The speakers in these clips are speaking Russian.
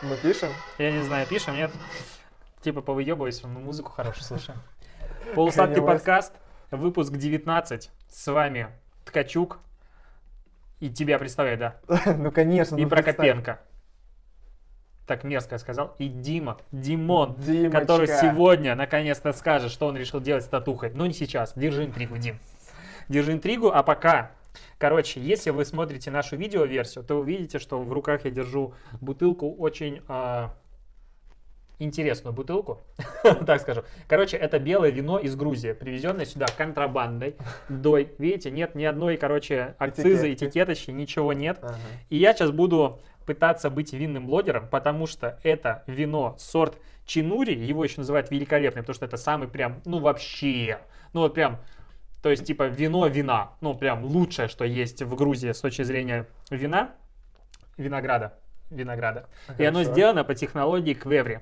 Мы пишем? Я не знаю, пишем, нет? Типа повыебывайся, мы музыку хорошую слушаем. Полусладкий подкаст, выпуск 19. С вами Ткачук. И тебя представляю, да. Ну, конечно. И ну. Прокопенко. Так мерзко я сказал. И Дима, Димон, Димочка. который сегодня наконец-то скажет, что он решил делать с татухой. Но не сейчас. Держи интригу, Дим. Держи интригу, а пока... Короче, если вы смотрите нашу видеоверсию, то увидите, что в руках я держу бутылку очень а, интересную бутылку, так скажу. Короче, это белое вино из Грузии, привезенное сюда контрабандой. Дой, видите, нет ни одной, короче, акцизы, Этикетки. этикеточки, ничего нет. Ага. И я сейчас буду пытаться быть винным блогером, потому что это вино сорт Чинури, его еще называют великолепный, потому что это самый прям, ну вообще, ну вот прям, то есть типа вино вина, ну прям лучшее, что есть в Грузии с точки зрения вина, винограда, винограда. И оно Хорошо. сделано по технологии Квеври.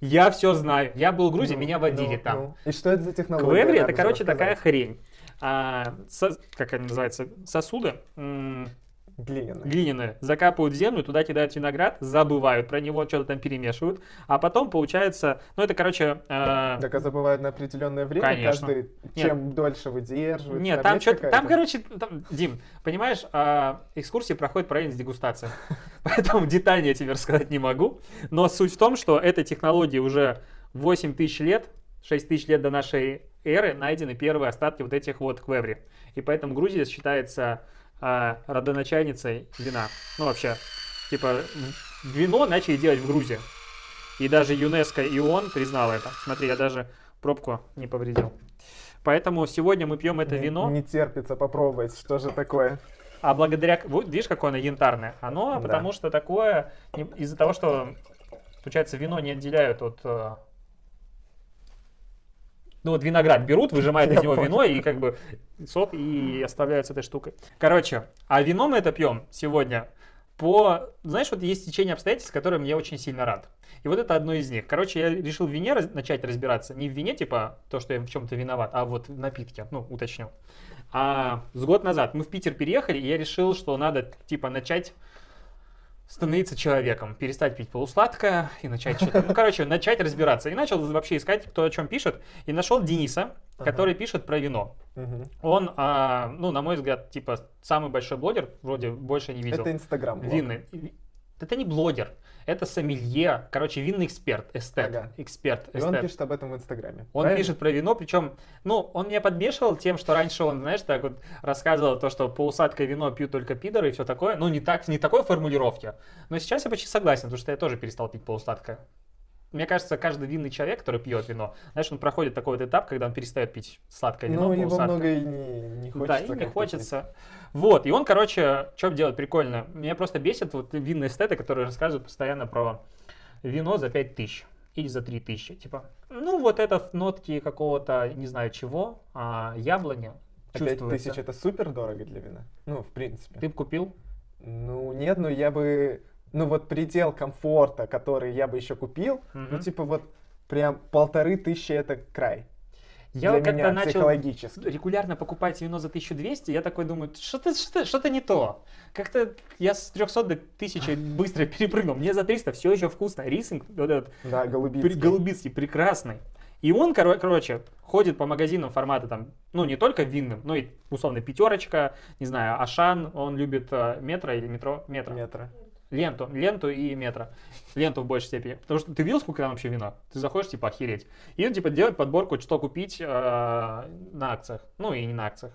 Я все знаю. Я был в Грузии, Ну, меня водили ну, там. ну. И что это за технология? Квеври это, короче, такая рассказать. хрень. А, со- как они называются? Сосуды. м, Глиняная. глиняные, закапывают в землю, туда кидают виноград, забывают про него, что-то там перемешивают, а потом получается, ну это, короче, э, Так а забывают на определенное время Конечно. каждый, чем дольше выдерживает. нет, там что-то, там, короче, там, Дим, понимаешь, а, экскурсии проходят параллельно с дегустацией, поэтому детальнее я тебе рассказать не могу, но суть в том, что этой технологии уже 8 тысяч лет, 6 тысяч лет до нашей эры найдены первые остатки вот этих вот квеври, и поэтому Грузия считается а, родоначальницей вина, ну вообще, типа, вино начали делать в Грузии, и даже ЮНЕСКО и ООН признал это, смотри, я даже пробку не повредил. Поэтому сегодня мы пьем это Не- вино. Не терпится попробовать, что же такое. А благодаря, вот видишь, какое оно янтарное? Оно Да. потому что такое, из-за того, что, получается, вино не отделяют от... Ну вот виноград берут, выжимают из него вино и как бы сок и оставляют с этой штукой. Короче, а вино мы это пьем сегодня по... Знаешь, вот есть течение обстоятельств, которым я очень сильно рад. И вот это одно из них. Короче, я решил в вине раз- начать разбираться. Не в вине, типа, то, что я в чем-то виноват, а вот в напитке, ну, уточню. А с год назад мы в Питер переехали, и я решил, что надо, типа, начать становиться человеком, перестать пить полусладкое и начать что-то, ну, короче, начать разбираться. И начал вообще искать, кто о чем пишет, и нашел Дениса, Ага. который пишет про вино. Мгм. Он, а, ну, на мой взгляд, типа, самый большой блогер, вроде больше не видел. Это Инстаграм. Винный. Это не блогер, это сомелье, короче, винный эксперт, эстет, Ага. эксперт, И он эстет. пишет об этом в Инстаграме. Он правильно? пишет про вино, причем, ну, он меня подбешивал тем, что раньше он, знаешь, так вот рассказывал то, что полусладкое вино пьют только пидоры и все такое. Ну, не так, не такой формулировки. Но сейчас я почти согласен, потому что я тоже перестал пить полусладкое. Мне кажется, каждый винный человек, который пьет вино, знаешь, он проходит такой вот этап, когда он перестает пить сладкое вино, Ну, его полусладкое. много и не, не хочется. Да, и не хочется. Вот, и он, короче, что делает прикольно. Меня просто бесит вот винные эстеты, которые рассказывают постоянно про вино за 5 тысяч или за 3 тысячи. Типа, ну вот это нотки какого-то, не знаю чего, а яблони пить. А пять чувствуется. тысяч это супер дорого для вина. Ну, в принципе. Ты бы купил? Ну, нет, но я бы... Ну, вот предел комфорта, который я бы еще купил, ну, Мгм. типа вот прям полторы тысячи это край. Я для как-то меня начал психологически. регулярно покупать вино за 1200, я такой думаю, что-то что что не то. Как-то я с 300 до 1000 быстро перепрыгнул. Мне за 300 все еще вкусно. Рисинг, вот этот Да, При- голубицкий. Голубицкий, прекрасный. И он, коро- короче, ходит по магазинам формата там, ну, не только винным, но и, условно, пятерочка, не знаю, Ашан, он любит э, метро или метро, метро, метра. Ленту, ленту и метро, ленту в большей степени. Потому что ты видел, сколько там вообще вина? Ты заходишь, типа, охереть. И он, типа, делает подборку, что купить э, на акциях, ну, и не на акциях.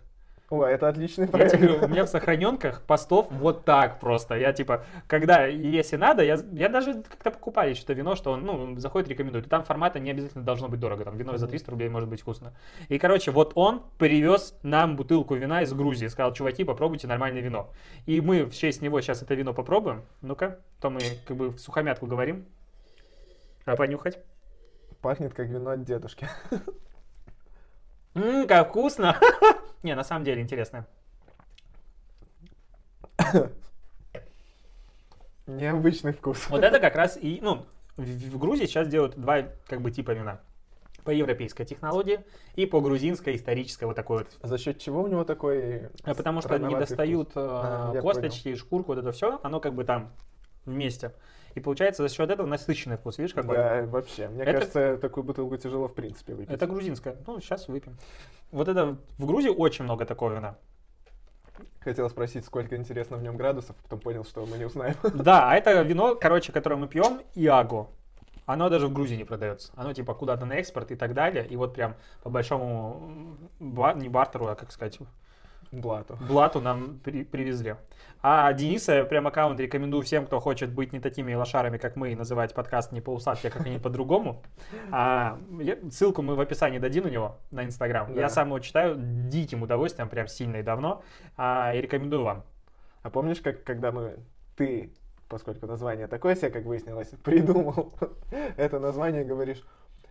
О, это отличный Я проект. тебе говорю, у меня в сохраненках постов вот так просто. Я типа, когда, если надо, я, я даже как-то покупали что-то вино, что он, ну, заходит, рекомендует. И там формата не обязательно должно быть дорого. Там вино за 300 рублей может быть вкусно. И, короче, вот он привез нам бутылку вина из Грузии. Сказал, чуваки, попробуйте нормальное вино. И мы в честь него сейчас это вино попробуем. Ну-ка, то мы как бы в сухомятку говорим. А понюхать? Пахнет как вино от дедушки. Ммм, как вкусно! Не, на самом деле интересно. Необычный вкус. Вот это как раз и, ну, в, в Грузии сейчас делают два как бы типа вина. По европейской технологии и по грузинской исторической вот такой вот. За счет чего у него такой А потому что не достают вкус? А, я косточки, шкурку, вот это все, оно как бы там вместе. И получается за счет этого насыщенный вкус, видишь какой? Да, вообще. Мне Это- кажется, такую бутылку тяжело в принципе выпить. Это грузинская. Ну, сейчас выпьем. Вот это в Грузии очень много такого вина. Хотел спросить, сколько интересно в нем градусов, потом понял, что мы не узнаем. Да, а это вино, короче, которое мы пьем, Иаго. Оно даже в Грузии не продается. Оно типа куда-то на экспорт и так далее. И вот прям по большому, м, ба- не бартеру, а как сказать, Блату. блату нам при- привезли. А Дениса прям аккаунт рекомендую всем, кто хочет быть не такими лошарами, как мы, и называть подкаст не по усадке, а как-нибудь по-другому. А, я- ссылку мы в описании дадим на него, на Инстаграм. Да. Я сам его читаю диким удовольствием, прям сильно и давно. А, и рекомендую вам. А помнишь, как когда мы... Ты, поскольку название такое себе, как выяснилось, придумал это название, говоришь,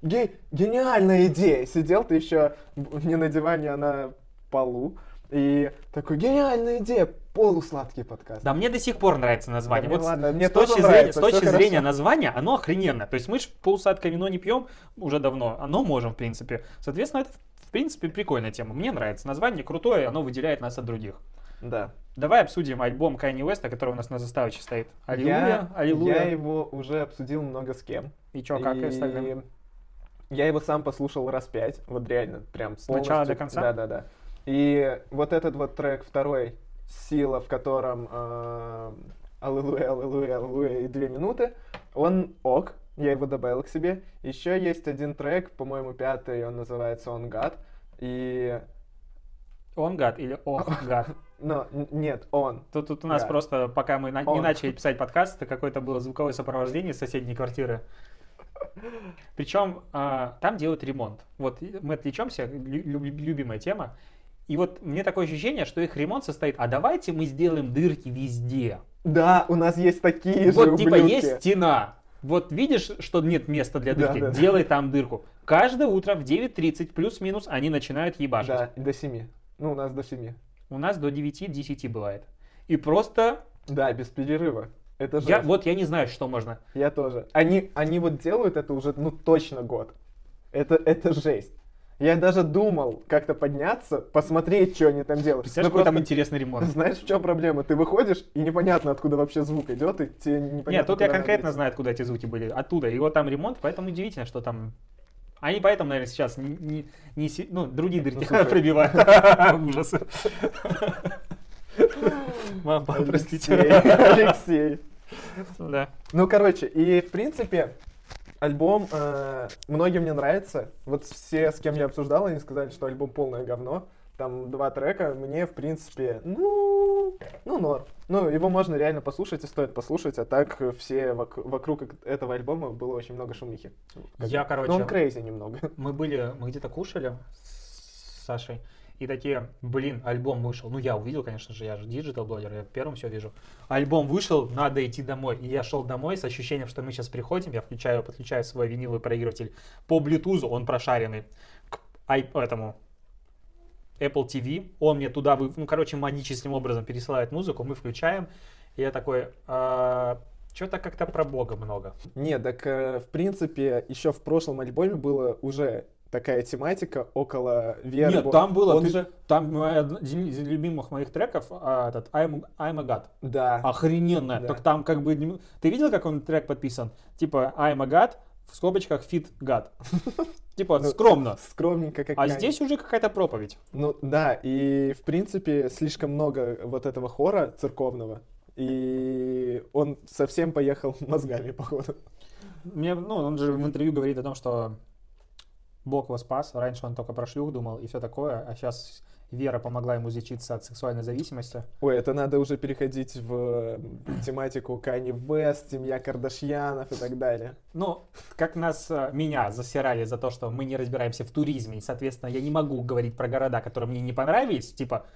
«Ге- гениальная идея! Сидел ты еще не на диване, а на полу, и такой, гениальная идея! Полусладкий подкаст. Да мне до сих пор нравится название. Да вот с- ладно, мне с точки, тоже зрения, нравится, с точки зрения хорошо. названия, оно охрененно. То есть мы же полусадка вино не пьем уже давно, оно можем, в принципе. Соответственно, это, в принципе, прикольная тема. Мне нравится. Название крутое, оно выделяет нас от других. Да. Давай обсудим альбом Kanye Уэста, который у нас на заставочке стоит. Аллилуйя, Я, аллилуйя. я его уже обсудил много с кем. И чё, как и остальным? Я его сам послушал раз пять, вот реально, прям С начала до конца? Да, да, да. И вот этот вот трек второй, сила, в котором э, аллилуйя, аллилуйя, аллилуйя и две минуты, он ок, я его добавил к себе. Еще есть один трек, по-моему, пятый, он называется On God, и... Он гад или ох гад? Но, нет, он. Тут, тут у нас Да. просто, пока мы на- не Он. начали писать подкаст, это какое-то было звуковое сопровождение соседней квартиры. Причем а, там делают ремонт. Вот мы отвлечемся, лю- люб- любимая тема. И вот мне такое ощущение, что их ремонт состоит, а давайте мы сделаем дырки везде. Да, у нас есть такие же Вот типа ублюдки. есть стена. Вот видишь, что нет места для Да, дырки, да, да. делай там дырку. Каждое утро в 9.30 плюс-минус они начинают ебашить. Да, до семи. Ну, у нас до семи. У нас до 9-10 бывает. И просто, Да, без перерыва. Это же. я, вот я не знаю, что можно. Я тоже. Они, они вот делают это уже, ну, точно год. Это, это жесть. Я даже думал как-то подняться, посмотреть, что они там делают. Представляешь, Ну, какой там интересный ремонт. Знаешь, в чем проблема? Ты выходишь, и непонятно, откуда вообще звук идет, и тебе непонятно, Нет, тут я конкретно идти. знаю, откуда эти звуки были. Оттуда. И вот там ремонт, поэтому удивительно, что там... Они поэтому, наверное, сейчас не, не- не ну, другие дырки Ну, пробивают. Ужас. Мам, простите. Алексей, Алексей. Да. Ну, короче, и в принципе, альбом э, многим не нравится. Вот все, с кем я обсуждал, они сказали, что альбом полное говно. Там два трека, мне, в принципе, ну, ну, норм. Ну, его можно реально послушать и стоит послушать, а так все вок- вокруг этого альбома было очень много шумихи. Как Я, бы. короче, Ну, он крейзи немного. мы были, мы где-то кушали с Сашей, и такие, блин, альбом вышел. Ну, я увидел, конечно же, я же digital-блогер, я первым все вижу. Альбом вышел, надо идти домой. И я шел домой с ощущением, что мы сейчас приходим, я включаю, подключаю свой виниловый проигрыватель по Bluetooth, он прошаренный, к этому Apple TV, он мне туда, ну, короче, магическим образом пересылает музыку, мы включаем, и я такой, что-то как-то про Бога много. Нет, так э, в принципе, еще в прошлом альбоме было уже такая тематика около веры. Нет, там было, Он ты- же, там один из любимых моих треков, а, этот I'm, I'm a God. да. Охрененно. Да. Так там как бы... Ты видел, как он трек подписан? Типа I'm a God, в скобочках fit God. Типа Ну, скромно. Скромненько как А здесь уже какая-то проповедь. Ну да, и в принципе слишком много вот этого хора церковного, и он совсем поехал мозгами, походу. Мне, ну, он же в интервью говорит о том, что Бог его спас. Раньше он только про шлюх думал и все такое, а сейчас вера помогла ему излечиться от сексуальной зависимости. Ой, это надо уже переходить в э, тематику Кани Вест, семья Кардашьянов и так далее. Ну, как нас, э, меня засирали за то, что мы не разбираемся в туризме, и, соответственно, я не могу говорить про города, которые мне не понравились, типа,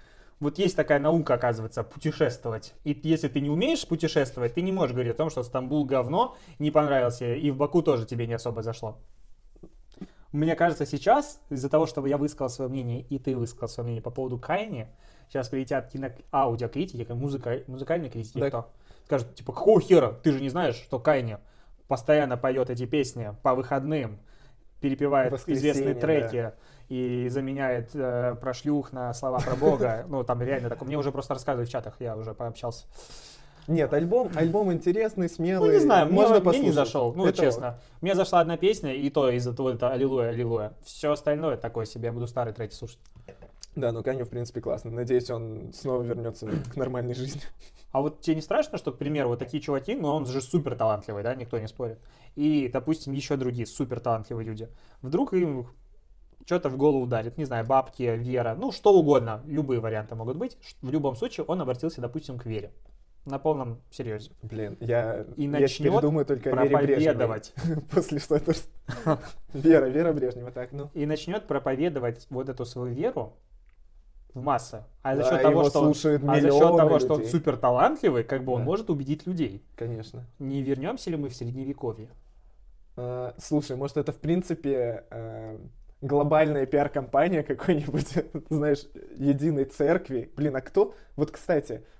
вот есть такая наука, оказывается, путешествовать. И если ты не умеешь путешествовать, ты не можешь говорить о том, что Стамбул говно, не понравился, и в Баку тоже тебе не особо зашло. Мне кажется, сейчас, из-за того, что я высказал свое мнение, и ты высказал свое мнение по поводу Кайни, сейчас прилетят кино... аудиокритики, как музыка... музыкальные критики, Да. кто скажут, типа, какого хера, ты же не знаешь, что Кайни постоянно поет эти песни по выходным, перепевает известные треки и заменяет э, про шлюх на слова про Бога. Ну, там реально так. Мне уже просто рассказывают в чатах, я уже пообщался. Нет, альбом, альбом интересный, смелый. Ну, не знаю, мне, можно мне не послушать. зашел, ну, Это честно. Мне зашла одна песня, и то из-за того, это «Аллилуйя, аллилуйя». Все остальное такое себе, я буду старые треки слушать. Да, ну Каню, в принципе, классно. Надеюсь, он снова вернется к нормальной жизни. А вот тебе не страшно, что, к примеру, вот такие чуваки, ну, он же супер талантливый, да, никто не спорит. И, допустим, еще другие супер талантливые люди. Вдруг им что-то в голову ударит, не знаю, бабки, вера, ну, что угодно, любые варианты могут быть. В любом случае он обратился, допустим, к вере. На полном серьезе. Блин, я, И я теперь думаю только о Вере Брежневой. После что это... Вера, Вера Брежнева, так, ну. И начнет проповедовать вот эту свою веру в массы. А за Да, счет того, его что он, а за счет того, что он супер талантливый, как бы он может убедить людей. Конечно. Не вернемся ли мы в средневековье? А, Слушай, может, это, в принципе, э, глобальная пиар-компания какой-нибудь, знаешь, единой церкви. Блин, а кто? Вот, кстати, а,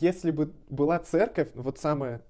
если бы была церковь, вот самое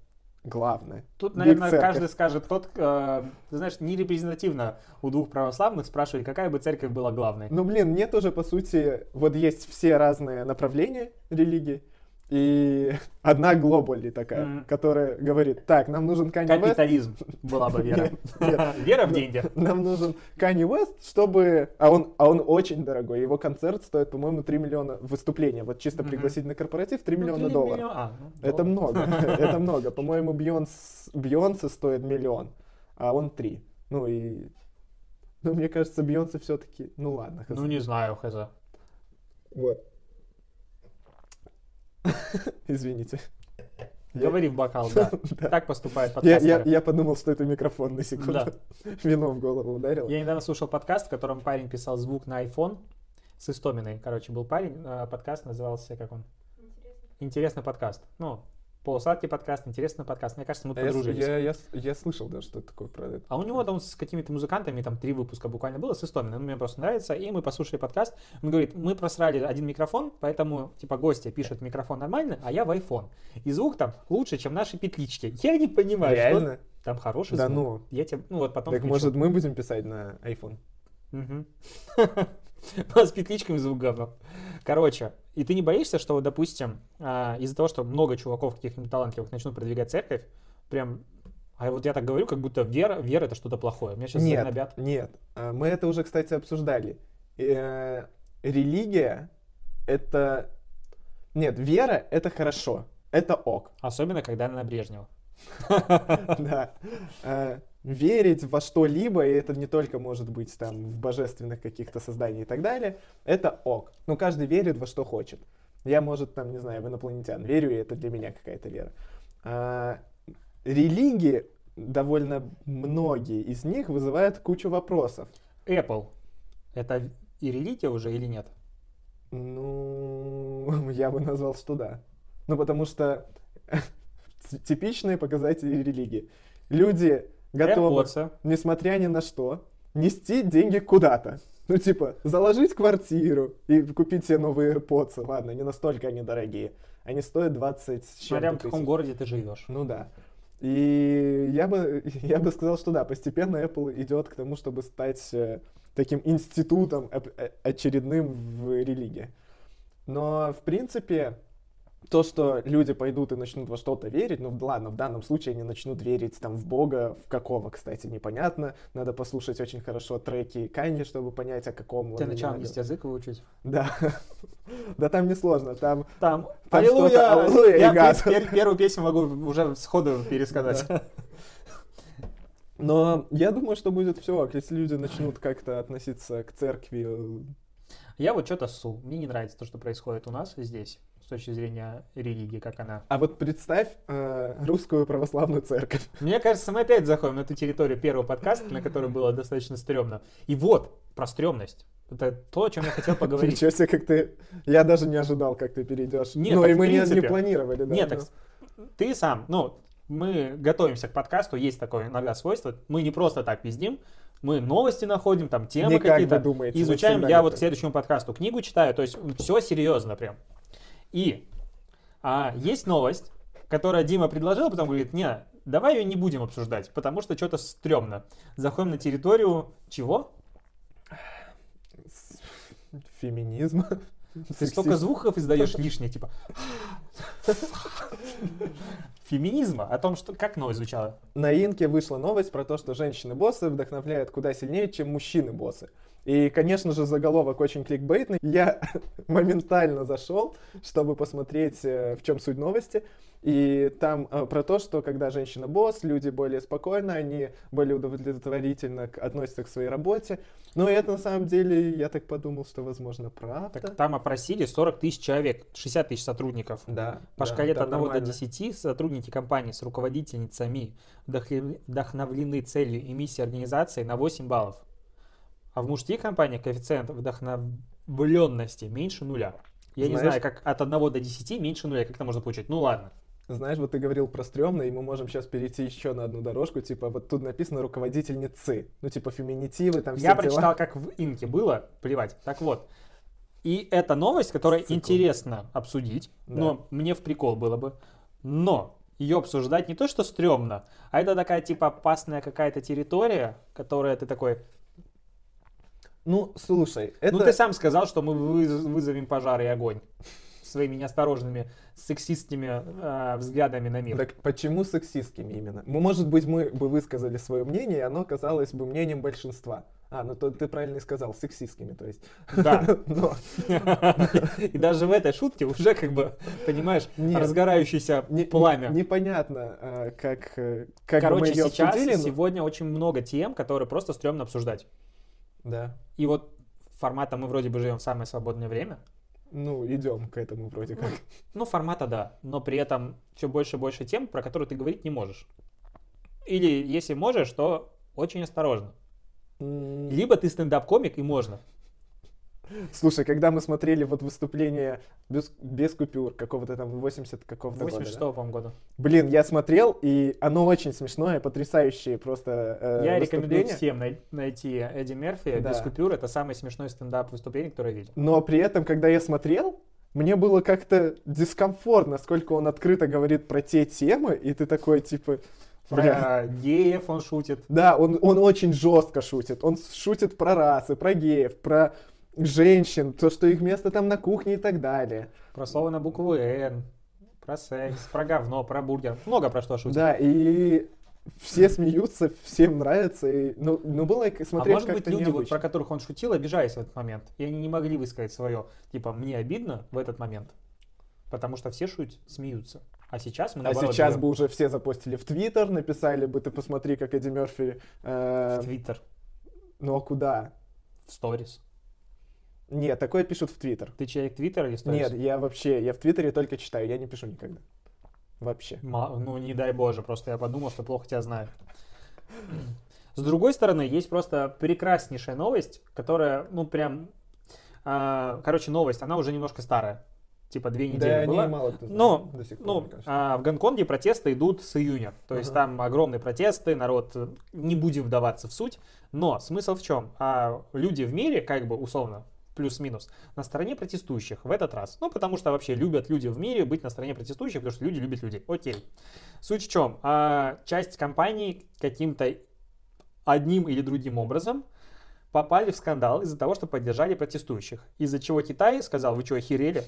главное. Тут, наверное, церковь. каждый скажет, тот, э, ты знаешь, не репрезентативно у двух православных спрашивали, какая бы церковь была главной. Ну, блин, мне тоже, по сути, вот есть все разные направления религии, и одна глобали такая, Мгм. которая говорит, так, нам нужен Kanye West, Капитализм была бы вера. Нет, нет. Вера в деньги. нам нужен Kanye West, чтобы... А он, а он очень дорогой, его концерт стоит, по-моему, 3 миллиона выступления, вот чисто пригласить на корпоратив 3 Ну, миллиона долларов. а, ну, Это много, это много. По-моему, Бьонс, Бьонсе стоит миллион, а он 3. Ну и... Ну, мне кажется, Бьонсе все-таки... Ну ладно, хз. Ну, не знаю, хз. Вот. Извините. Говори в бокал, да. Так поступают Я, я, подумал, что это микрофон на секунду. Вино в голову ударил. Я недавно слушал подкаст, в котором парень писал звук на iPhone с Истоминой. Короче, был парень, э, подкаст назывался, как он? Интересный подкаст. Ну, полусладкий подкаст, интересный подкаст. Мне кажется, мы А я, подружились. я, я с- я слышал, да, что такое про это. А у него там с какими-то музыкантами, там три выпуска буквально было, с Истоминой. Ну, мне просто нравится. И мы послушали подкаст. Он говорит, мы просрали один микрофон, поэтому, типа, гости пишут микрофон нормально, а я в iPhone. И звук там лучше, чем наши петлички. Я не понимаю, что Реально? там хороший Да звук. ну. Я тебе, ну вот потом Так включу. может мы будем писать на iPhone? Мгм. У нас с петличками звук говно. Короче, и ты не боишься, что, допустим, а, из-за того, что много чуваков каких-нибудь талантливых начнут продвигать церковь, прям, а вот я так говорю, как будто вера, вера это что-то плохое. Меня сейчас нет, загнобят. нет. А, Мы это уже, кстати, обсуждали. Э, Религия — это... Нет, вера — это хорошо. Это ок. Особенно, когда она на Брежнева. Да. Верить во что-либо, и это не только может быть там в божественных каких-то созданиях и так далее, это ок. Ну, каждый верит во что хочет. Я, может, там, не знаю, в инопланетян верю, и это для меня какая-то вера. А, Религии, довольно многие из них вызывают кучу вопросов. Apple. Это и религия уже или нет? Ну, я бы назвал, что да. Ну, потому что типичные показатели религии. Люди готовы, несмотря ни на что, нести деньги куда-то. Ну, типа, заложить квартиру и купить себе новые AirPods. Ладно, не настолько они дорогие. Они стоят 20 с Смотря в чем-то каком городе ты живешь. Ну да. И я бы, я бы сказал, что да, постепенно Apple идет к тому, чтобы стать э, таким институтом оп- э, очередным в религии. Но, в принципе, то, что люди пойдут и начнут во что-то верить, ну ладно, в данном случае они начнут верить там в Бога, в какого, кстати, непонятно. Надо послушать очень хорошо треки Канье, чтобы понять, о каком начало именно английский язык выучить. Да. Да там несложно, там Там, Там аллилуйя! аллилуйя и Я газ. пер- пер- первую песню могу уже сходу пересказать. Но я думаю, что будет все, если люди начнут как-то относиться к церкви. э, Я вот что-то ссу. Мне не нравится то, что происходит у нас здесь, с точки зрения религии, как она. А вот представь э, русскую православную церковь. Мне кажется, мы опять заходим на эту территорию первого подкаста, на которой было достаточно стрёмно. И вот, про стрёмность. Это то, о чем я хотел поговорить. Ничего себе, как ты... Я даже не ожидал, как ты перейдешь. Нет, ну и мы не, не принципе. планировали, да. Нет, так ты сам, ну, мы готовимся к подкасту, есть такое иногда свойство. Мы не просто так пиздим, мы новости находим, там темы Не как какие-то. думаете, изучаем. Я вот к следующему подкасту книгу читаю, то есть все серьезно прям. И а, есть новость, которая Дима предложил, а потом говорит, не, давай ее не будем обсуждать, потому что что-то стрёмно. Заходим на территорию чего? Феминизм. Ты столько звуков издаешь лишних, типа феминизма, о том, что как новость звучала. На Инке вышла новость про то, что женщины-боссы вдохновляют куда сильнее, чем мужчины-боссы. И, конечно же, заголовок очень кликбейтный. Я моментально зашел, чтобы посмотреть, э, в чем суть новости. И там э, про то, что когда женщина босс, люди более спокойно, они более удовлетворительно относятся к своей работе. Но это на самом деле, я так подумал, что возможно правда. Так там опросили 40 тысяч человек, 60 тысяч сотрудников. Да. По да, шкале от там 1 до нормально. 10 сотрудники компании с руководительницами вдохновлены целью и миссией организации на 8 баллов. А в мужских компаниях коэффициент вдохновленности меньше нуля. Я не Знаешь- знаю, как от 1 до 10 меньше нуля, как это можно получить. Ну ладно. Знаешь, вот ты говорил про стрёмно, и мы можем сейчас перейти еще на одну дорожку, типа вот тут написано руководительницы, ну типа феминитивы, там все Я дела. прочитал, как в Инке было, плевать. Так вот. И это новость, которую Цикл. интересно обсудить, Да. но мне в прикол было бы. Но ее обсуждать не то, что стрёмно, а это такая типа опасная какая-то территория, которая ты такой... Ну, слушай, это... Ну ты сам сказал, что мы выз- вызовем пожар и огонь своими неосторожными сексистскими э, взглядами на мир. Так почему сексистскими именно? Ну, может быть, мы бы высказали свое мнение, и оно казалось бы мнением большинства. А, ну то ты правильно и сказал, сексистскими, то есть. Да. И даже в этой шутке уже как бы, понимаешь, разгорающееся пламя. непонятно, а, как, э, как Короче, сейчас, сегодня очень много тем, которые просто стрёмно обсуждать. Да. И вот формата мы вроде бы живем в самое свободное время. Ну, идем к этому вроде как. Ну, формата да, но при этом все больше и больше тем, про которые ты говорить не можешь. Или если можешь, то очень осторожно. Либо ты стендап-комик и можно. Слушай, когда мы смотрели вот выступление без, без купюр какого-то там 80 какого-то года, 86 да? по-моему, года. Блин, я смотрел, и оно очень смешное, потрясающее просто э, Я рекомендую выступление. всем най- найти Эдди Мерфи Да. без купюр. Это самый смешной стендап-выступление, которое я видел. Но при этом, когда я смотрел, мне было как-то дискомфортно, сколько он открыто говорит про те темы, и ты такой, типа, бля. Про геев он шутит. Да, он, он очень жестко шутит. Он шутит про расы, про геев, про женщин, то, что их место там на кухне и так далее. Про слово на букву «Н», про секс, про говно, про бургер. Много про что шутит. Да, и все смеются, всем нравится. И, ну, ну, было А смотреть может быть, люди, вот, про которых он шутил, обижались в этот момент. И они не могли высказать свое. Типа, мне обидно в этот момент. Потому что все шутят, смеются. А сейчас мы А наоборот сейчас берем бы уже все запостили в Твиттер, написали бы, ты посмотри, как Эдди Мерфи... э, в Твиттер, ну а куда? в сторис. Нет, такое пишут в Твиттер. Ты человек Твиттера или сторис? Нет, я вообще, я в Твиттере только читаю, я не пишу никогда. Вообще. Ма- Ну, не дай боже, просто я подумал, что плохо тебя знаю. С другой стороны, есть просто прекраснейшая новость, которая, ну, прям... а, короче, новость, она уже немножко старая. Типа две недели Да, была. мало кто знает Ну, до сих пор, Ну, а в Гонконге протесты идут с июня. То есть Ага. там огромные протесты, народ, э, не будем вдаваться в суть. Но смысл в чем? А люди в мире, как бы условно, плюс-минус, на стороне протестующих в этот раз. Ну, потому что вообще любят люди в мире быть на стороне протестующих, потому что люди любят людей. Окей. Суть в чем? А, часть компаний каким-то одним или другим образом попали в скандал из-за того, что поддержали протестующих. Из-за чего Китай сказал, вы что, охерели?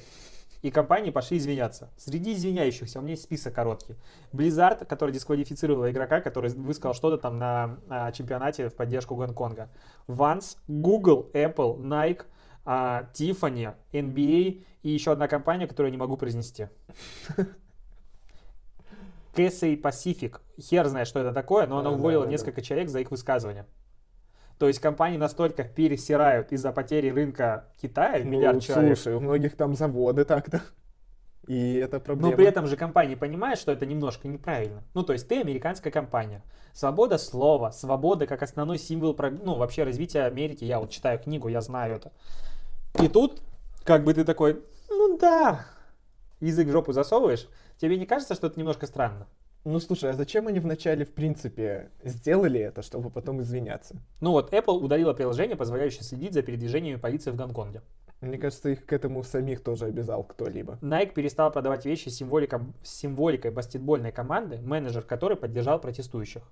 И компании пошли извиняться. Среди извиняющихся у меня есть список короткий. Blizzard, который дисквалифицировал игрока, который высказал что-то там на, а, чемпионате в поддержку Гонконга. Vans, Google, Apple, Nike, а, Tiffany, NBA и еще одна компания, которую я не могу произнести. Cathay Pacific. Хер знает, что это такое, но она уволила несколько человек за их высказывания. То есть компании настолько пересирают из-за потери рынка Китая, Ну, миллиард человек. слушай, у многих там заводы так-то. И это проблема. Но при этом же компания понимает, что это немножко неправильно. Ну, то есть ты американская компания. Свобода слова, свобода как основной символ ну, вообще развития Америки. Я вот читаю книгу, я знаю это. И тут, как бы ты такой, ну да, язык в жопу засовываешь. Тебе не кажется, что это немножко странно? Ну слушай, а зачем они вначале, в принципе, сделали это, чтобы потом извиняться? Ну вот, Apple удалила приложение, позволяющее следить за передвижениями полиции в Гонконге. Мне кажется, их к этому самих тоже обязал кто-либо. Nike перестал продавать вещи с символиком- с символикой баскетбольной команды, менеджер которой поддержал протестующих.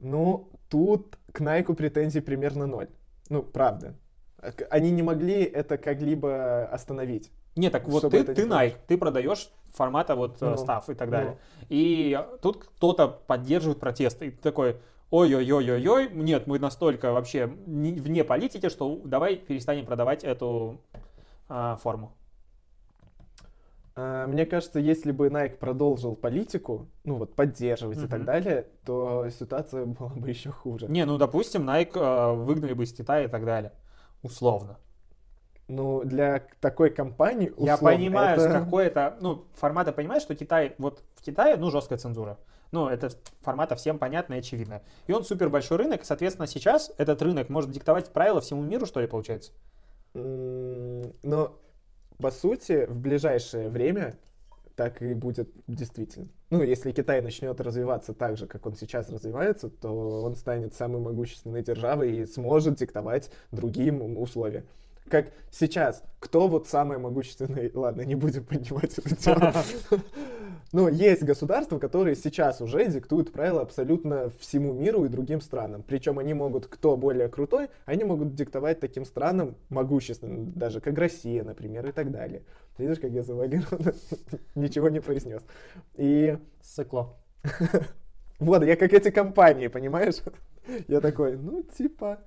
Ну, тут к Найку претензий примерно ноль. Ну, правда. Они не могли это как-либо остановить. Не, так вот ты, ты Nike, ты продаешь формата вот э, Ну, став и так ну. далее. И тут кто-то поддерживает протесты. И ты такой, ой-ой-ой-ой-ой, нет, мы настолько вообще не- вне политики, что давай перестанем продавать эту а, форму. А, Мне кажется, если бы Nike продолжил политику, ну вот поддерживать и так далее, то ситуация была бы еще хуже. Не, ну допустим, Nike э, выгнали бы из Китая и так далее. Условно. Ну, для такой компании, Я условно, понимаю, это- с какой это, ну, формата понимаешь, что Китай, вот в Китае, ну, жесткая цензура. Ну, это формата всем понятно и очевидно. И он супер большой рынок, соответственно, сейчас этот рынок может диктовать правила всему миру, что ли, получается? Но, по сути, в ближайшее время так и будет действительно. Ну, если Китай начнет развиваться так же, как он сейчас развивается, то он станет самой могущественной державой и сможет диктовать другим условия. Как сейчас, кто вот самый могущественный, ладно, не будем поднимать эту тему. Ну, есть государства, которые сейчас уже диктуют правила абсолютно всему миру и другим странам. Причем они могут, кто более крутой, они могут диктовать таким странам могущественным, даже как Россия, например, и так далее. Видишь, как я завуалированно ничего не произнес. И Сыкло. вот, я как эти компании, понимаешь? Я такой, ну, типа,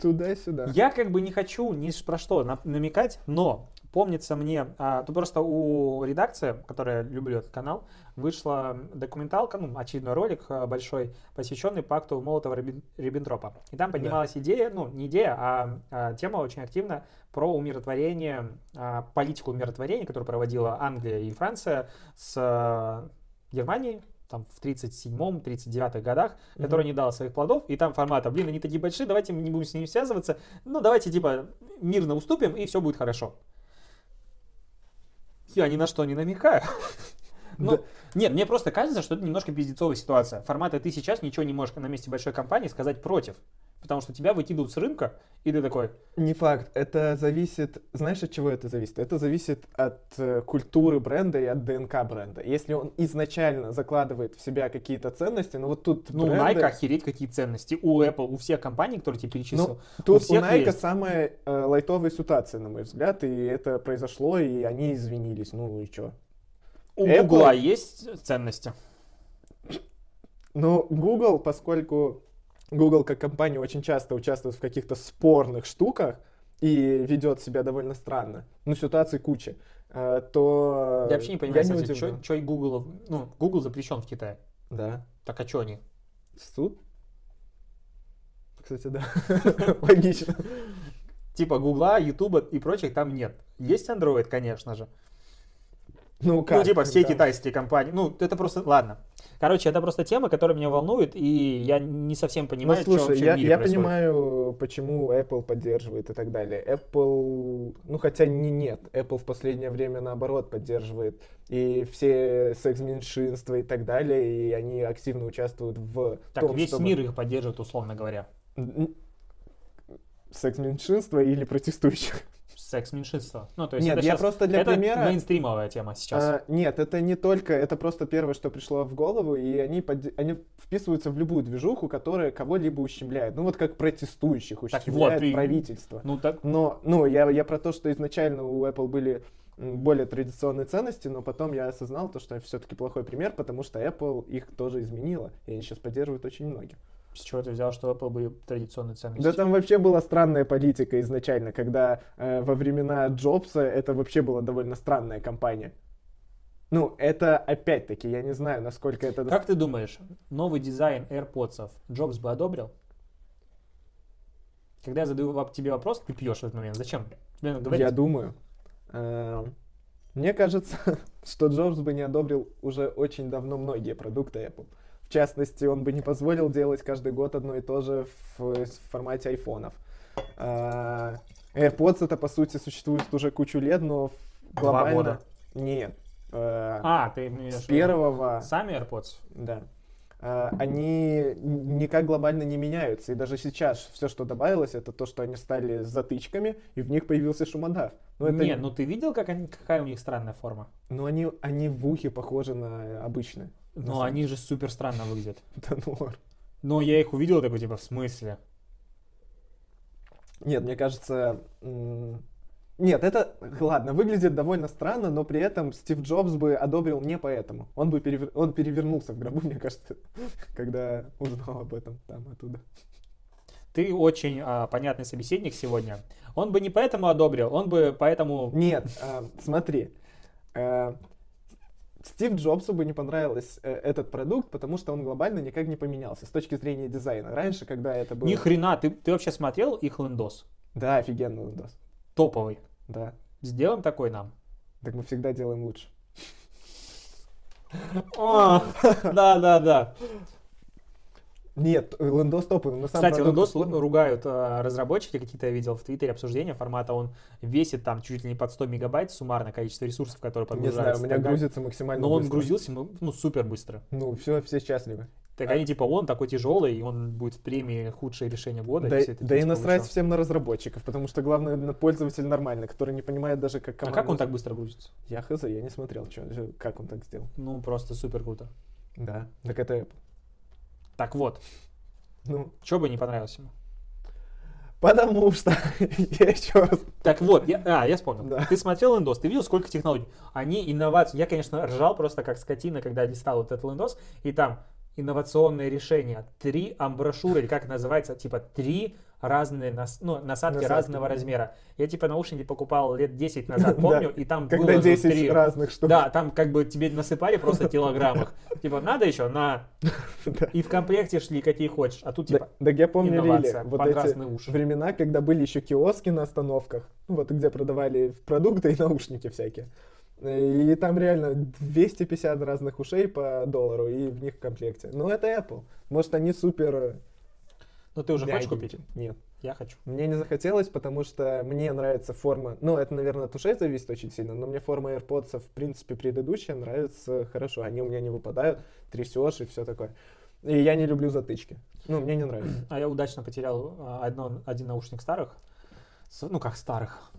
туда-сюда. Я как бы не хочу ни про что на- намекать, но помнится мне, а, тут просто у редакции, которая люблю этот канал, вышла документалка, ну, очередной ролик а, большой, посвященный пакту Молотова-Риббентропа. И там поднималась идея, ну, не идея, а, а тема очень активно про умиротворение, а, политику умиротворения, которую проводила Англия и Франция с а, Германией, там в 37-39 годах, Мгм. который не дал своих плодов, и там формата, блин, они такие большие, давайте мы не будем с ними связываться, ну давайте типа мирно уступим, и все будет хорошо. Я ни на что не намекаю. Ну, Да. нет, мне просто кажется, что это немножко пиздецовая ситуация. Формата ты сейчас ничего не можешь на месте большой компании сказать против. Потому что тебя выкидывают с рынка, и ты такой, Не факт. Это зависит... Знаешь, от чего это зависит? Это зависит от э, культуры бренда и от ДНК бренда. Если он изначально закладывает в себя какие-то ценности, ну вот тут ну, у бренды- Nike охереть какие ценности, у Apple, у всех компаний, которые тебе перечислил. Ну, тут у, всех Nike есть. самая э, лайтовая ситуация, на мой взгляд, и это произошло, и они извинились. Ну и чё? У Apple- Google есть ценности. Но Google, поскольку Google как компания очень часто участвует в каких-то спорных штуках и ведет себя довольно странно, ну ситуаций куча, э, то Я вообще не понимаю, не кстати, что и Google, ну, Google запрещен в Китае. Да. Так а что они? Суд? Кстати, да. Логично. Типа Гугла, Ютуба и прочих там нет. Есть Android, конечно же. Ну, как? ну, типа все Да. китайские компании. Ну, это просто... Ладно. Короче, это просто тема, которая меня волнует, и я не совсем Ну, понимаю, что слушай, вообще я, в мире я происходит. понимаю, почему Apple поддерживает и так далее. Apple, ну хотя не нет, Apple в последнее время наоборот поддерживает и все секс-меньшинства и так далее, и они активно участвуют в Так, том, весь чтобы... мир их поддерживает, условно говоря. Секс-меньшинства или протестующих? Секс-меньшинство. Ну, то есть Нет, это я щас- просто для это примера- мейнстримовая тема сейчас. А, нет, это не только, это просто первое, что пришло в голову, и они, подде- они вписываются в любую движуху, которая кого-либо ущемляет. Ну вот как протестующих Так ущемляет вот, и- правительство. Ну, так... Но, ну, я, я про то, что изначально у Apple были более традиционные ценности, но потом я осознал то, что все-таки плохой пример, потому что Apple их тоже изменила, и они сейчас поддерживают очень многих. С чего ты взял, что Apple были традиционные ценности? Да там вообще была странная политика изначально, когда э, во времена Джобса это вообще была довольно странная компания. Ну, это опять-таки, я не знаю, насколько это... Как ты думаешь, новый дизайн AirPods Джобс бы одобрил? Когда я задаю тебе вопрос, ты пьешь в этот момент. Зачем? Тебе надо говорить. Я думаю. Эм, Мне кажется, что Джобс бы не одобрил уже очень давно многие продукты Apple. В частности, он бы не позволил делать каждый год одно и то же в, в формате айфонов. А, AirPods это, по сути, существует уже кучу лет, но в- Два глобально... года. Нет. Э, А, ты имеешь С первого... Сами AirPods? Да. А, Они никак глобально не меняются. И даже сейчас все, что добавилось, это то, что они стали затычками, и в них появился шумодав. Но это... Не, ну ты видел, как они, какая у них странная форма? Но они, они в ухе похожи на обычные. Но самом они же супер странно выглядят. Да ну. Но я их увидел такой, типа, в смысле? Нет, мне кажется... Нет, это, ладно, выглядит довольно странно, но при этом Стив Джобс бы одобрил не поэтому. Он бы перевер- он перевернулся в гробу, мне кажется, когда узнал об этом там оттуда. Ты очень а, понятный собеседник сегодня. Он бы не поэтому одобрил, он бы поэтому... Нет, а, смотри. э, Стив Джобсу бы не понравился э, этот продукт, потому что он глобально никак не поменялся с точки зрения дизайна. Раньше, когда это было... Ни хрена, ты, ты вообще смотрел их лендос? Да, офигенный Windows. Топовый. Да. Сделаем такой нам. Так мы всегда делаем лучше. О, Да, да, да. Нет, э, Windows топовый, но сам Кстати, продукт- Windows ругают а, разработчики, какие-то я видел в Твиттере обсуждения формата, он весит там чуть ли не под 100 мегабайт суммарное количество ресурсов, которые Не подгружаются. знаю, у меня грузится максимально Но он быстро. грузился ну, ну, супер быстро. Ну, все, все счастливы. Так А- они типа, он такой тяжелый, и он будет в премии худшее решение года. Да, и это да и типа насрать получил. всем на разработчиков, потому что главное на пользователь нормальный, который не понимает даже, как А команда... как он так быстро грузится? Я хз, я не смотрел, же- как он так сделал. Ну, просто супер круто. Да, так это Apple. Так вот, Ну, что бы не понравилось ему? потому что, я еще раз... Так вот, я, а, я вспомнил. Да. Ты смотрел Windows, ты видел, сколько технологий? Они инновации. Я, конечно, ржал просто как скотина, когда листал вот этот Windows, и там инновационные решения. Три амброшюры, или как называется, типа три разные нас, ну, насадки, Насадки, разного да. размера. Я типа наушники покупал лет 10 назад, Да, помню, и там Когда было 10 внутри- разных штук. Да, там как бы тебе насыпали просто килограммах. Типа, надо еще? На. Да. И в комплекте шли какие хочешь. А тут Да, типа, так я помню, инновация, вот эти времена, когда были еще киоски на остановках, вот где продавали продукты и наушники всякие. И там реально 250 разных ушей по доллару, и в них в комплекте. Но это Apple. Может, они супер... ну ты уже хочешь мягенькие. купить? Нет. Я хочу. Мне не захотелось, потому что мне нравится форма... Ну, это, наверное, от ушей зависит очень сильно, но мне форма AirPods, в принципе, предыдущая нравится хорошо. Они у меня не выпадают, трясешь и все такое. И я не люблю затычки. Ну, мне не нравится. А я удачно потерял а, одно, один наушник старых, ну как старых,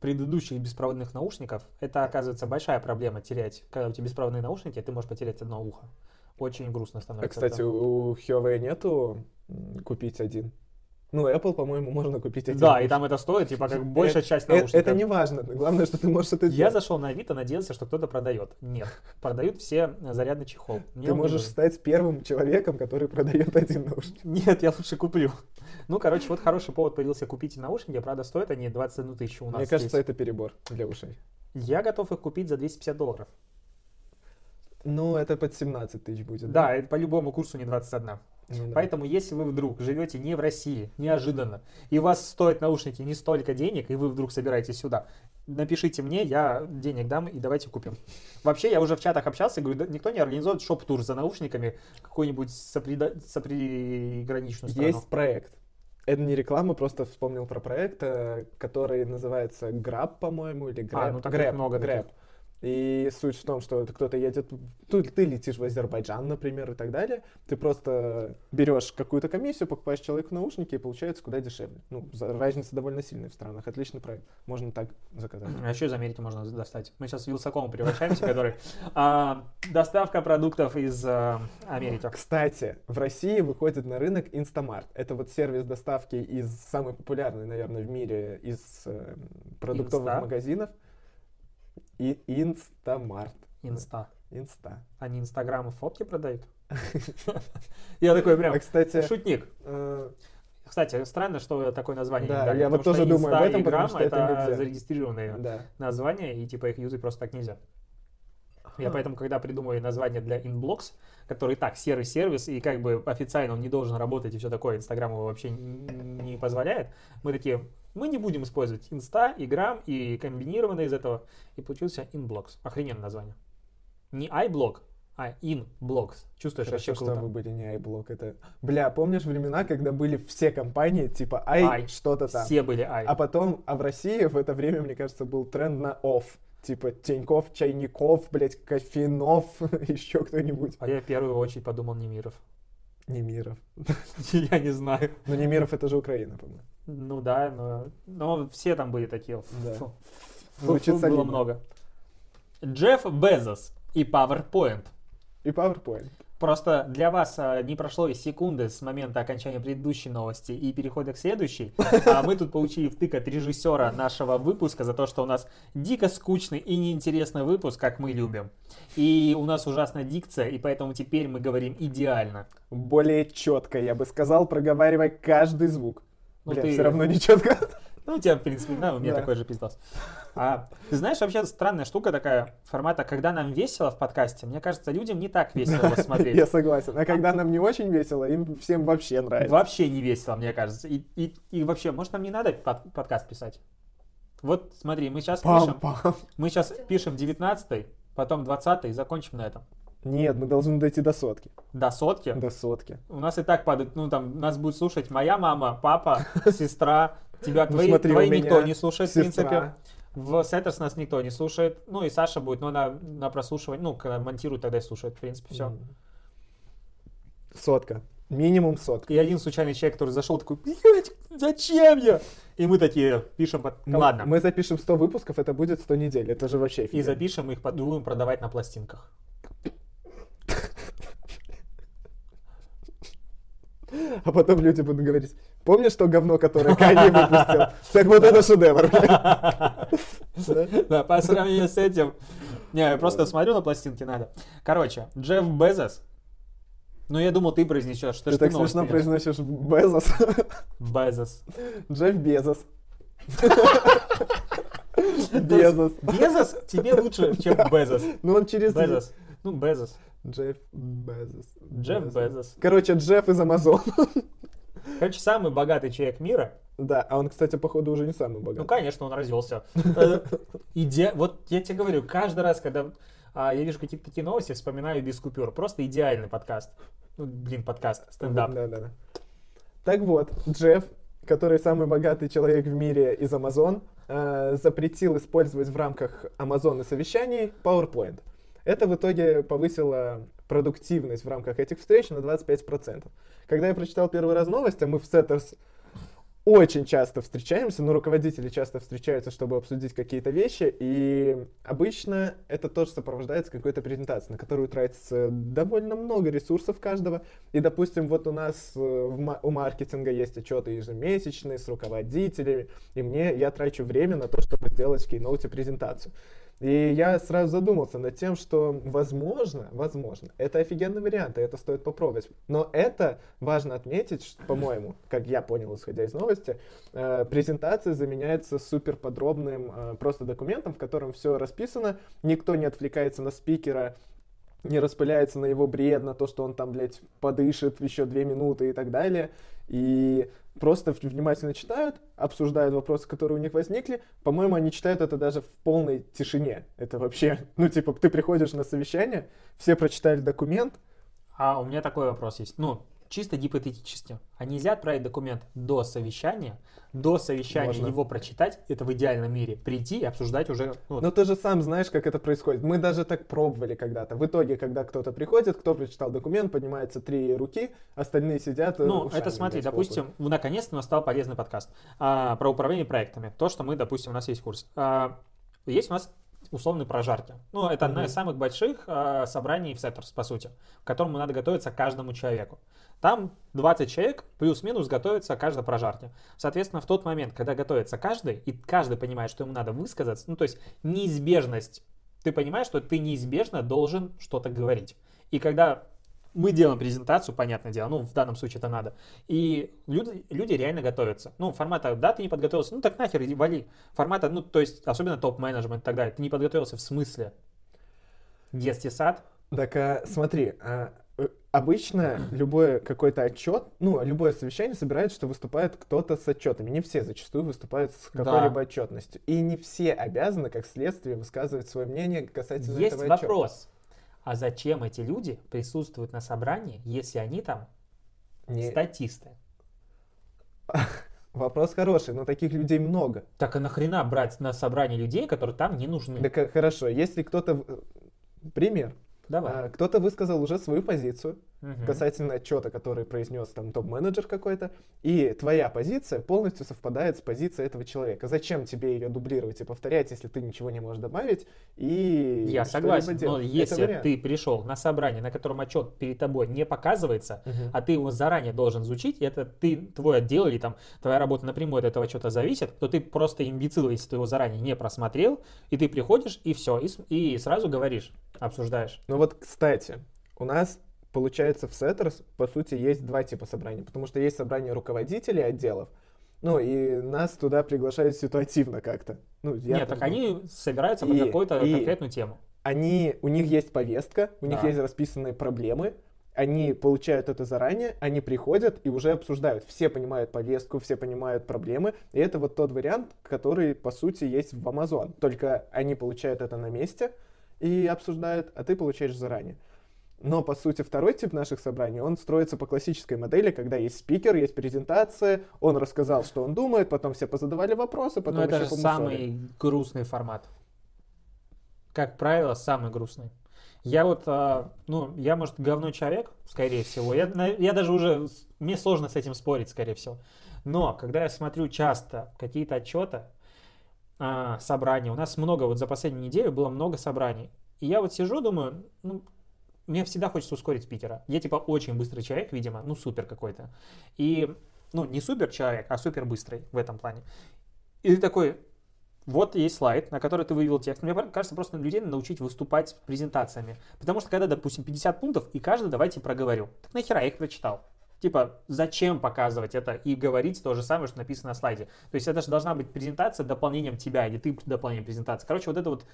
предыдущих беспроводных наушников. Это, оказывается, большая проблема терять. Когда у тебя беспроводные наушники, ты можешь потерять одно ухо. Очень грустно А, становится. кстати, это. у Huawei нету купить один. Ну, Apple, по-моему, можно купить один. Да, и там это стоит, типа, как большая Э, часть э, наушников. Это не важно. Главное, что ты можешь это Я сделать. зашел на Авито, надеялся, что кто-то продает. Нет, продают все зарядный чехол. Мне Ты можешь нужен. стать первым человеком, который продает один наушник. Нет, я лучше куплю. Ну, короче, вот хороший повод появился купить наушники. Правда, стоят они 21 тысячу у нас Мне кажется, здесь. это перебор для ушей. Я готов их купить за 250 долларов. Ну, это под 17 тысяч будет. Да, это по любому курсу не 21. Ну да. Поэтому, если вы вдруг живете не в России, неожиданно, и у вас стоят наушники не столько денег, и вы вдруг собираетесь сюда, напишите мне, я денег дам, и давайте купим. Вообще, я уже в чатах общался, говорю, «Да никто не организует шоп-тур за наушниками какой-нибудь соприда- соприграничную страну. Есть проект. Это не реклама, просто вспомнил про проект, э, который называется Grab, по-моему, или Grab. А, ну так Grab, много Grab. таких. И суть в том, что это кто-то едет, ты, ты летишь в Азербайджан, например, и так далее. Ты просто берешь какую-то комиссию, покупаешь человеку наушники, и получается куда дешевле. Ну, разница довольно сильная в странах. Отличный проект. Можно так заказать. А еще из Америки можно достать. Мы сейчас в Wylsacom превращаемся, который... а, Доставка продуктов из а, Америки. Кстати, в России выходит на рынок Instamart. Это вот сервис доставки из самый популярный, наверное, в мире из э, продуктовых магазинов. И Instamart. Инста. Инста. Они инстаграмы фотки продают? Я такой прям А, кстати, шутник. э, Кстати, странно, что такое название Да, я вот тоже думаю об этом, потому что это зарегистрированные да. названия, и типа их юзать просто так нельзя. Я поэтому, когда придумываю название для Inblocks, который и так серый сервис, и как бы официально он не должен работать, и все такое, Инстаграм его вообще не позволяет, мы такие, мы не будем использовать Инста и Грамм, и комбинированно из этого, и получился Inblocks. Охрененное название. Не iBlock, а Inblocks. Чувствуешь, Хорошо, вообще что круто. вы были не iBlock. Это... Бля, помнишь времена, когда были все компании типа i, Ай. что-то там? Все были i. А потом, а в России в это время, мне кажется, был тренд на off. Типа Тиньков, Чайников, блядь, Кофинов, еще кто-нибудь. А я в первую очередь подумал Немиров. Немиров. Я не знаю. Но Немиров это же Украина, по-моему. Ну да, но, но все там были такие. Да. Фу. Звучит Фу, было много. Джефф Безос и PowerPoint. И PowerPoint. Просто для вас а, не прошло и секунды с момента окончания предыдущей новости и перехода к следующей. А мы тут получили втык от режиссера нашего выпуска за то, что у нас дико скучный и неинтересный выпуск, как мы любим. И у нас ужасная дикция, и поэтому теперь мы говорим идеально. Более четко, я бы сказал, проговаривай каждый звук. Ну, Блин, ты- все равно не четко. Ну, у тебя, в принципе, да, у меня Да. такой же пиздос. А, ты знаешь, вообще странная штука такая, формата, когда нам весело в подкасте, мне кажется, людям не так весело его смотреть. Я согласен. А когда нам не очень весело, им всем вообще нравится. Вообще не весело, мне кажется. И, и, и вообще, может, нам не надо под- подкаст писать? Вот смотри, мы сейчас пишем, Пам-пам. мы сейчас пишем 19 потом 20 и закончим на этом. Нет, мы должны дойти до сотки. До сотки. До сотки. У нас и так падает, ну там нас будет слушать моя мама, папа, сестра, тебя Ну, твои, смотри, твои никто не слушает, в принципе. Сестра. В Сеттерс нас никто не слушает. Ну и Саша будет, но на, на прослушивание, ну, когда монтирует, тогда и слушает, в принципе, все. Сотка. Минимум сотка. И один случайный человек, который зашел, такой, блядь, зачем я? И мы такие пишем, под... Мы- ладно, Мы запишем 100 выпусков, это будет 100 недель. Это же вообще и офигенно. запишем их, под- будем продавать на пластинках. А потом люди будут говорить, помнишь то говно, которое Канье выпустил? Так вот это шедевр. Да? По сравнению с этим. Не, я просто смотрю на пластинки, надо. Короче, Джефф Безос. Ну, я думал, ты произнесешь. Ты ж так смешно произносишь Безос. Безос. Джефф Безос. Безос. Безос тебе лучше, чем Безос. Ну он через... Безос. Ну, Безос. Джефф Безос. Джефф Безос. Короче, Джефф из Амазон. Короче, самый богатый человек мира. Да, а он, кстати, походу уже не самый Ну, богатый. конечно, он развелся. Иде- Вот я тебе говорю, каждый раз, когда а, я вижу какие-то такие новости, вспоминаю без купюр. Просто идеальный подкаст. Ну, блин, подкаст, стендап. Да, да, да. Так вот, Джефф, который самый богатый человек в мире из Amazon, э, запретил использовать в рамках Amazon совещаний PowerPoint. Это в итоге повысило продуктивность в рамках этих встреч на 25%. Когда я прочитал первый раз новость, а мы в Setters очень часто встречаемся, но руководители часто встречаются, чтобы обсудить какие-то вещи, и обычно это тоже сопровождается какой-то презентацией, на которую тратится довольно много ресурсов каждого. И, допустим, вот у нас э, у маркетинга есть отчеты ежемесячные с руководителями, и мне, я трачу время на то, чтобы сделать в кейноуте презентацию. И я сразу задумался над тем, что возможно, возможно, это офигенный вариант, и это стоит попробовать. Но это важно отметить, по-моему, как я понял, исходя из новости, э, презентация заменяется супер подробным э, просто документом, в котором все расписано, никто не отвлекается на спикера, не распыляется на его бред, на то, что он там, блядь, подышит еще две минуты и так далее. И просто внимательно читают, обсуждают вопросы, которые у них возникли. По-моему, они читают это даже в полной тишине. Это вообще, ну, типа, ты приходишь на совещание, все прочитали документ, А у меня такой вопрос есть. Ну, чисто гипотетически. А нельзя отправить документ до совещания, до совещания Можно. его прочитать, это в идеальном мире, прийти и обсуждать уже... ну, Но ты же сам знаешь, как это происходит. Мы даже так пробовали когда-то. В итоге, когда кто-то приходит, кто прочитал документ, поднимается три руки, остальные сидят. э, Ну, это смотри, допустим, хлопают. наконец-то настал полезный подкаст а, про управление проектами. То, что мы, допустим, у нас есть курс. А, есть у нас условные прожарки. Ну, это одно Мгм. из самых больших а, собраний в Сеттерс, по сути, к которому надо готовиться каждому человеку. Там 20 человек плюс-минус готовится каждой прожарке. Соответственно, в тот момент, когда готовится каждый, и каждый понимает, что ему надо высказаться, ну, то есть неизбежность, ты понимаешь, что ты неизбежно должен что-то говорить. И когда мы делаем презентацию, понятное дело, ну, в данном случае это надо, и люди, люди реально готовятся. Ну, формата, да, ты не подготовился, ну, так нахер, иди, вали. Формата, ну, то есть, особенно топ-менеджмент и так далее, ты не подготовился в смысле детский сад, Так, а, смотри, а, э, обычно любой какой-то отчет, ну, любое совещание собирает, что выступает кто-то с отчетами. Не все зачастую выступают с Да. какой-либо отчетностью. И не все обязаны, как следствие, высказывать свое мнение касательно Есть этого отчета. вопрос, а зачем эти люди присутствуют на собрании, если они там Не- статисты? Вопрос хороший, но таких людей много. Так а нахрена брать на собрание людей, которые там не нужны? Так, хорошо, если кто-то... в- Пример. Давай. А, Кто-то высказал уже свою позицию, Мгм. касательно отчета, который произнес там топ-менеджер какой-то, и твоя позиция полностью совпадает с позицией этого человека. Зачем тебе ее дублировать и повторять, если ты ничего не можешь добавить и Я согласен, но делать? Это если вариант. ты пришел на собрание, на котором отчет перед тобой не показывается, Мгм. а ты его заранее должен изучить, это ты, твой отдел или там твоя работа напрямую от этого отчета зависит, то ты просто имбецил, если ты его заранее не просмотрел, и ты приходишь и все, и, и сразу говоришь, обсуждаешь. Ну вот, кстати, у нас получается в Setters, по сути, есть два типа собраний, потому что есть собрание руководителей отделов, ну и нас туда приглашают ситуативно как-то. Ну, я Нет, так так они собираются под какую-то конкретную тему. они, у них есть повестка, у них Да. есть расписанные проблемы, они получают это заранее, они приходят и уже обсуждают. Все понимают повестку, все понимают проблемы, и это вот тот вариант, который, по сути, есть в Amazon. Только они получают это на месте и обсуждают, а ты получаешь заранее. Но, по сути, второй тип наших собраний, он строится по классической модели, когда есть спикер, есть презентация, он рассказал, что он думает, потом все позадавали вопросы, потом Но это еще же самый грустный формат. Как правило, самый грустный. Я вот, а, ну, я, может, говно человек, скорее всего. Я, я даже уже, мне сложно с этим спорить, скорее всего. Но, когда я смотрю часто какие-то отчеты, а, собрания, у нас много, вот за последнюю неделю было много собраний. И я вот сижу, думаю, ну, мне всегда хочется ускорить Питера. Я, типа, очень быстрый человек, видимо, ну, супер какой-то. И, ну, не супер человек, а супер быстрый в этом плане. И ты такой, вот есть слайд, на который ты вывел текст. Мне кажется, просто людей надо научить выступать презентациями. Потому что когда, допустим, 50 пунктов, и каждый давайте проговорю. Так нахера я их прочитал? Типа, зачем показывать это и говорить то же самое, что написано на слайде? То есть это же должна быть презентация дополнением тебя, или ты дополнением презентации. Короче, вот это вот...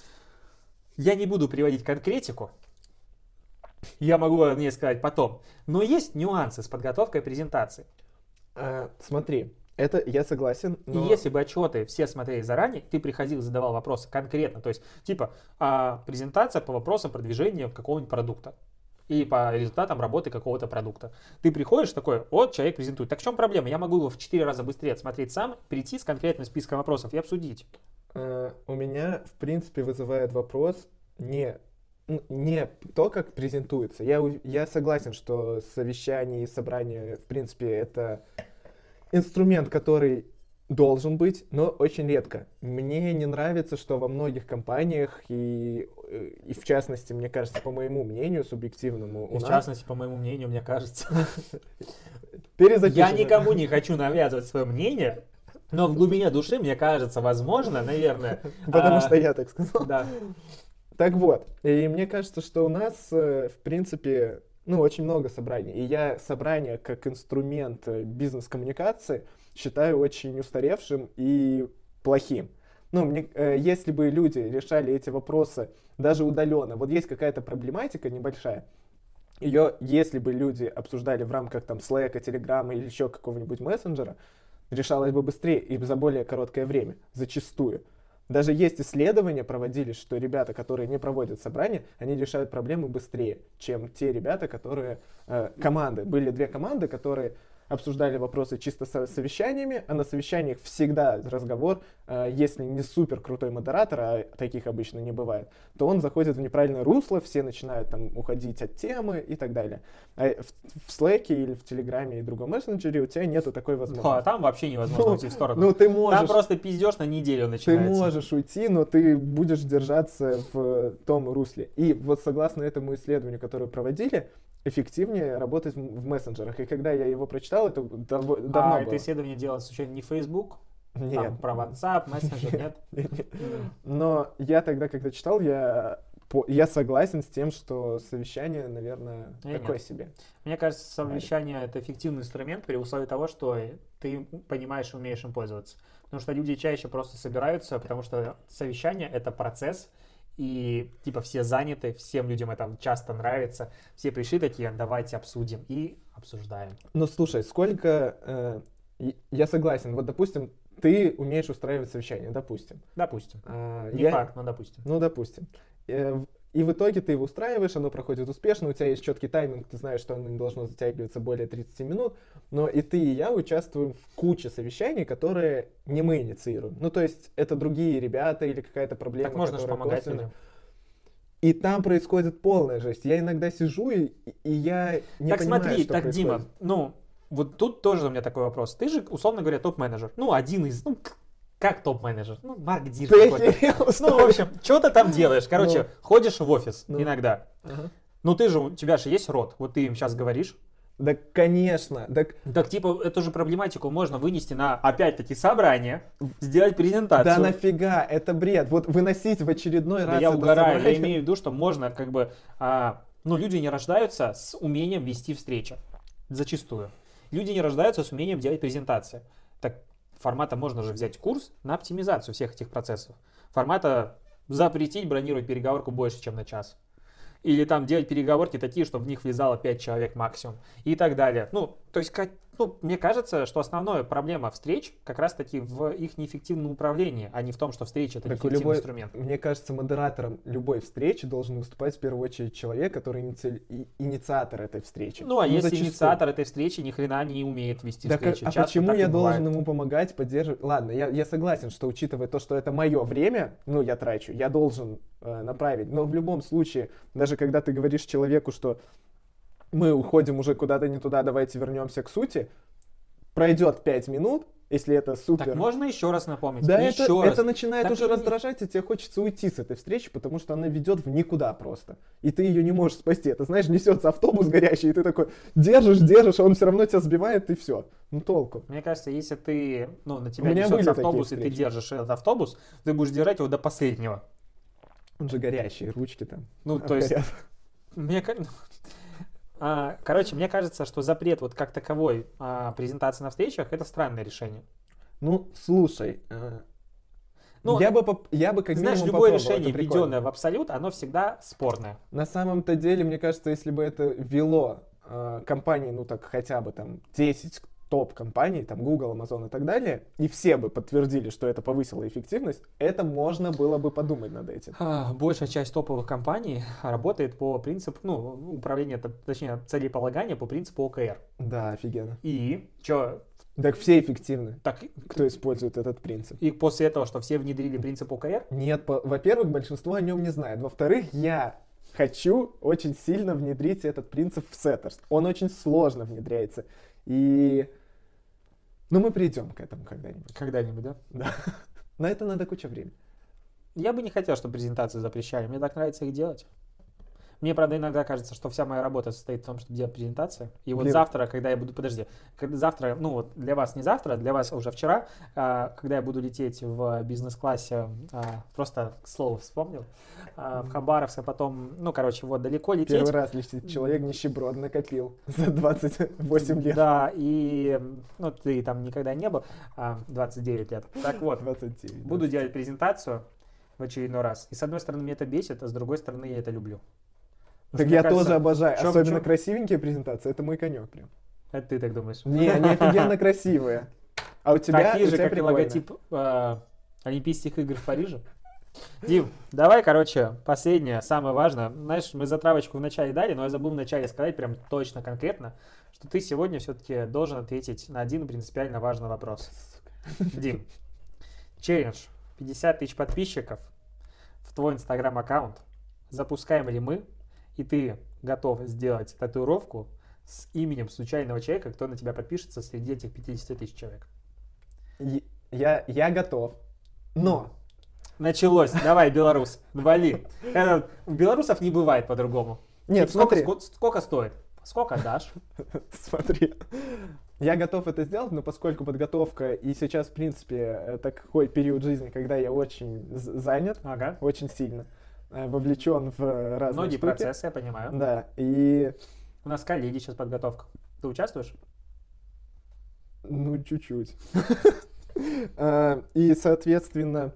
Я не буду приводить конкретику, я могу о ней сказать потом. Но есть нюансы с подготовкой презентации. А, смотри, это я согласен, но... И если бы отчеты все смотрели заранее, ты приходил задавал вопросы конкретно, то есть типа а, презентация по вопросам продвижения какого-нибудь продукта и по результатам работы какого-то продукта. Ты приходишь такой, вот человек презентует. Так в чем проблема? Я могу его в 4 раза быстрее отсмотреть сам, прийти с конкретным списком вопросов и обсудить. Э, у меня, в принципе, вызывает вопрос не, не то, как презентуется. Я, я согласен, что совещание и собрание, в принципе, это инструмент, который должен быть, но очень редко. Мне не нравится, что во многих компаниях, и, и в частности, мне кажется, по моему мнению, субъективному, И в нас- частности, по моему мнению, мне кажется. Я никому не хочу навязывать свое мнение, но в глубине души, мне кажется, возможно, наверное. Потому а, что я так сказал. Да. Так вот, и мне кажется, что у нас, э, в принципе, ну, очень много собраний. И я собрание как инструмент э, бизнес-коммуникации считаю очень устаревшим и плохим. Ну, мне, э, если бы люди решали эти вопросы даже удаленно, вот есть какая-то проблематика небольшая, ее, если бы люди обсуждали в рамках там Slack, Telegram или еще какого-нибудь мессенджера, решалось бы быстрее и за более короткое время, зачастую. Даже есть исследования проводились, что ребята, которые не проводят собрания, они решают проблемы быстрее, чем те ребята, которые... э, команды. Были две команды, которые обсуждали вопросы чисто со совещаниями, а на совещаниях всегда разговор, э, если не супер крутой модератор, а таких обычно не бывает, то он заходит в неправильное русло, все начинают там уходить от темы и так далее. А в, в Slack или в Телеграме и другом мессенджере у тебя нету такой Ну, а возможности. там вообще невозможно уйти в сторону. Ну, ты Там можешь... просто пиздеж на неделю Ты начинается. можешь уйти, но ты будешь держаться в том русле. И вот согласно этому исследованию, которое проводили, эффективнее работать в мессенджерах. И когда я его прочитал, это дав- давно а было. это исследование делалось случайно не Facebook? Нет. Там про WhatsApp, мессенджер, нет? Но я тогда, когда читал, я, я согласен с тем, что совещание, наверное, Я такое нет. себе. Мне кажется, совещание это эффективный инструмент при условии того, что ты понимаешь и умеешь им пользоваться. Потому что люди чаще просто собираются, потому что совещание это процесс, и типа все заняты, всем людям это часто нравится, все пришли такие, давайте обсудим и обсуждаем. Ну, слушай, сколько... э, я согласен. Вот, допустим, ты умеешь устраивать совещание, допустим. Допустим. А, Не я- факт, но допустим. Ну, допустим. Э, И в итоге ты его устраиваешь, оно проходит успешно, у тебя есть четкий тайминг, ты знаешь, что оно не должно затягиваться более 30 минут, но и ты, и я участвуем в куче совещаний, которые не мы инициируем. Ну, то есть это другие ребята или какая-то проблема, Так можно же помогать косвенно- людям. И там происходит полная жесть. Я иногда сижу, и, и я не так понимаю, смотри, что так, происходит. Дима, ну, вот тут тоже у меня такой вопрос. Ты же, условно говоря, топ-менеджер. Ну, один из, ну, как топ-менеджер? Ну, маркетинг Ну, в общем, что ты там делаешь? Короче, ходишь в офис Ну. иногда. Ну, ты же, у тебя же есть рот. Вот ты им сейчас говоришь. Да, конечно. Так, Так, типа, эту же проблематику можно вынести на, опять-таки, собрание, сделать презентацию. да нафига, это бред. Вот выносить в очередной Да раз я это угораю, я собрание. имею в виду, что можно как бы, а, ну люди не рождаются с умением вести встречи, зачастую. Люди не рождаются с умением делать презентации. Так формата можно же взять курс на оптимизацию всех этих процессов. Формата запретить бронировать переговорку больше, чем на час. Или там делать переговорки такие, чтобы в них влезало 5 человек максимум. И так далее. Ну, то есть, как, ну, мне кажется, что основная проблема встреч как раз-таки в их неэффективном управлении, а не в том, что встреча это Так неэффективный любой- инструмент. Мне кажется, модератором любой встречи должен выступать в первую очередь человек, который иници- инициатор этой встречи. Ну, а если зачастую. инициатор этой встречи ни хрена не умеет вести Так, встречи? а Часто почему я должен ему помогать, поддерживать? Ладно, я, я согласен, что учитывая то, что это мое время, ну, я трачу, я должен э, направить. Но в любом случае, даже когда ты говоришь человеку, что мы уходим уже куда-то не туда, давайте вернемся к сути, пройдет 5 минут, если это супер. Так можно еще раз напомнить? Да, это, еще раз. это начинает Так уже и раздражать, и тебе хочется уйти с этой встречи, потому что она ведет в никуда просто. И ты ее не можешь спасти. Это, знаешь, несется автобус горящий, и ты такой держишь, держишь, а он все равно тебя сбивает, и все. Ну толку. Мне кажется, если ты, ну, на тебя несется автобус, и ты держишь этот автобус, ты будешь держать его до последнего. Он же горящий, ручки там. Ну, то есть, мне ка- А, Короче, мне кажется, что запрет вот как таковой а, презентации на встречах это странное решение. Ну, слушай, э, Ну, я, бы, поп- я бы как Знаешь, минимум любое решение, введенное в абсолют, оно всегда спорное. На самом-то деле, мне кажется, если бы это вело э, компании, ну так хотя бы там 10 топ-компаний, там Google, Amazon и так далее, и все бы подтвердили, что это повысило эффективность, это можно было бы подумать над этим. А, Большая часть топовых компаний работает по принципу, ну, управления, это, точнее, целеполагания по принципу ОКР. Да, офигенно. И что, Так все эффективны, так, кто использует этот принцип. и после этого, что все внедрили принцип ОКР, Нет, по- во-первых, большинство о нем не знает. Во-вторых, я хочу очень сильно внедрить этот принцип в Setters. Он очень сложно внедряется. И... Ну, мы придем к этому когда-нибудь. когда-нибудь, да? Да. На это надо куча времени. Я бы не хотел, чтобы презентации запрещали. Мне так нравится их делать. Мне, правда, иногда кажется, что вся моя работа состоит в том, чтобы делать презентации. И вот Блин. завтра, когда я буду, подожди, когда завтра, ну вот для вас не завтра, для вас уже вчера, а, когда я буду лететь в бизнес-классе, а, просто к слову вспомнил, а, в Хабаровск, а потом, ну, короче, вот далеко лететь. Первый раз летит человек нищеброд накатил за 28 лет. Да, и, ну, ты там никогда не был, а, 29 лет. Так вот, 29. Буду 29. делать презентацию в очередной раз. И с одной стороны меня это бесит, а с другой стороны я это люблю. Так я кажется, тоже обожаю. чё- Особенно чё- красивенькие презентации. Это мой конек прям. Это ты так думаешь. Не, они офигенно красивые. А у тебя, Такие у же, тебя как и логотип э, Олимпийских игр в Париже. Дим, давай, короче, последнее, самое важное. Знаешь, мы затравочку в начале дали, но я забыл в начале сказать прям точно, конкретно, что ты сегодня все-таки должен ответить на один принципиально важный вопрос. Дим, челлендж 50 тысяч подписчиков в твой инстаграм-аккаунт. Запускаем ли мы, и ты готов сделать татуировку с именем случайного человека, кто на тебя подпишется среди этих 50 тысяч человек. И- Я, я готов. Но Началось. Давай, белорус, вали. Это, у белорусов не бывает по-другому. Нет, сколько, смотри. ско- сколько стоит? Сколько дашь? Смотри, я готов это сделать, но поскольку подготовка и сейчас, в принципе, э, такой период жизни, когда я очень занят, Ага. очень сильно вовлечен в э, разные Многие штуки. процессы, я понимаю. Да, и У нас коллеги сейчас подготовка. Ты участвуешь? ну чуть-чуть. Э, И, соответственно,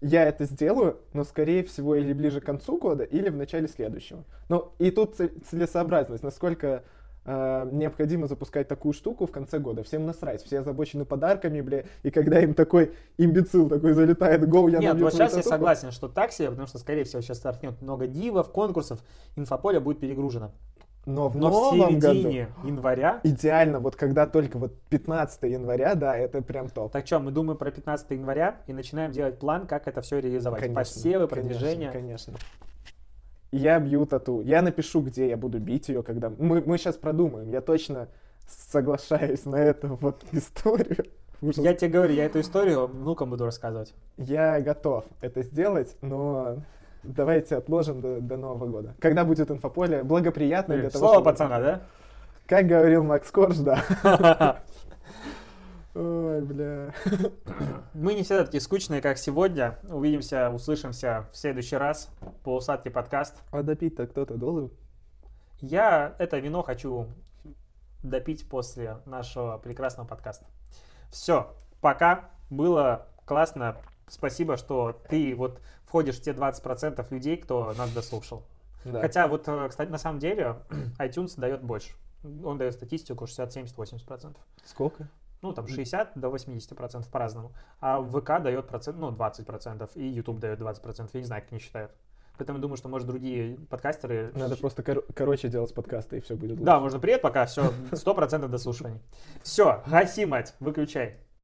я это сделаю, но, скорее всего, или ближе к концу года, или в начале следующего. Ну, и тут целесообразность, насколько э, необходимо запускать такую штуку в конце года. Всем насрать, все озабочены подарками, бля, и когда им такой имбецил такой залетает, гоу, я Нет, вот сейчас я татуху». согласен, что так себе, потому что, скорее всего, сейчас стартнет много дивов, конкурсов, инфополе будет перегружено. Но в Но в новом году середине января... идеально, вот когда только вот 15 января, да, это прям топ. Так что, мы думаем про 15 января и начинаем делать план, как это все реализовать. Конечно, Посевы, конечно, продвижение. Конечно. Я бью тату. Я напишу, где я буду бить ее, когда... Мы, мы сейчас продумаем. Я точно соглашаюсь на эту вот историю. Ужас. Я тебе говорю, я эту историю внукам буду рассказывать. Я готов это сделать, но давайте отложим до, до Нового года. Когда будет инфополе благоприятно для того, Слово чтобы- пацана, да? Как говорил Макс Корж, да. Ой, бля. Мы не всегда такие скучные, как сегодня. Увидимся, услышимся в следующий раз по усадке подкаст. А допить-то кто-то должен? Я это вино хочу допить после нашего прекрасного подкаста. Все, пока. Было классно. Спасибо, что ты вот входишь в те 20% людей, кто нас дослушал. Да. Хотя вот, э, кстати, на самом деле iTunes дает больше. Он дает статистику 60, 70, 80%. Сколько? Ну, там 60 до 80% по-разному. А ВК дает процент, ну, 20%, и YouTube дает 20%. Я не знаю, как они считают. Поэтому думаю, что, может, другие подкастеры... Надо просто кор- короче делать подкасты, и все будет лучше. Да, можно привет, пока, все, 100% дослушиваний. Все, гаси, мать, выключай.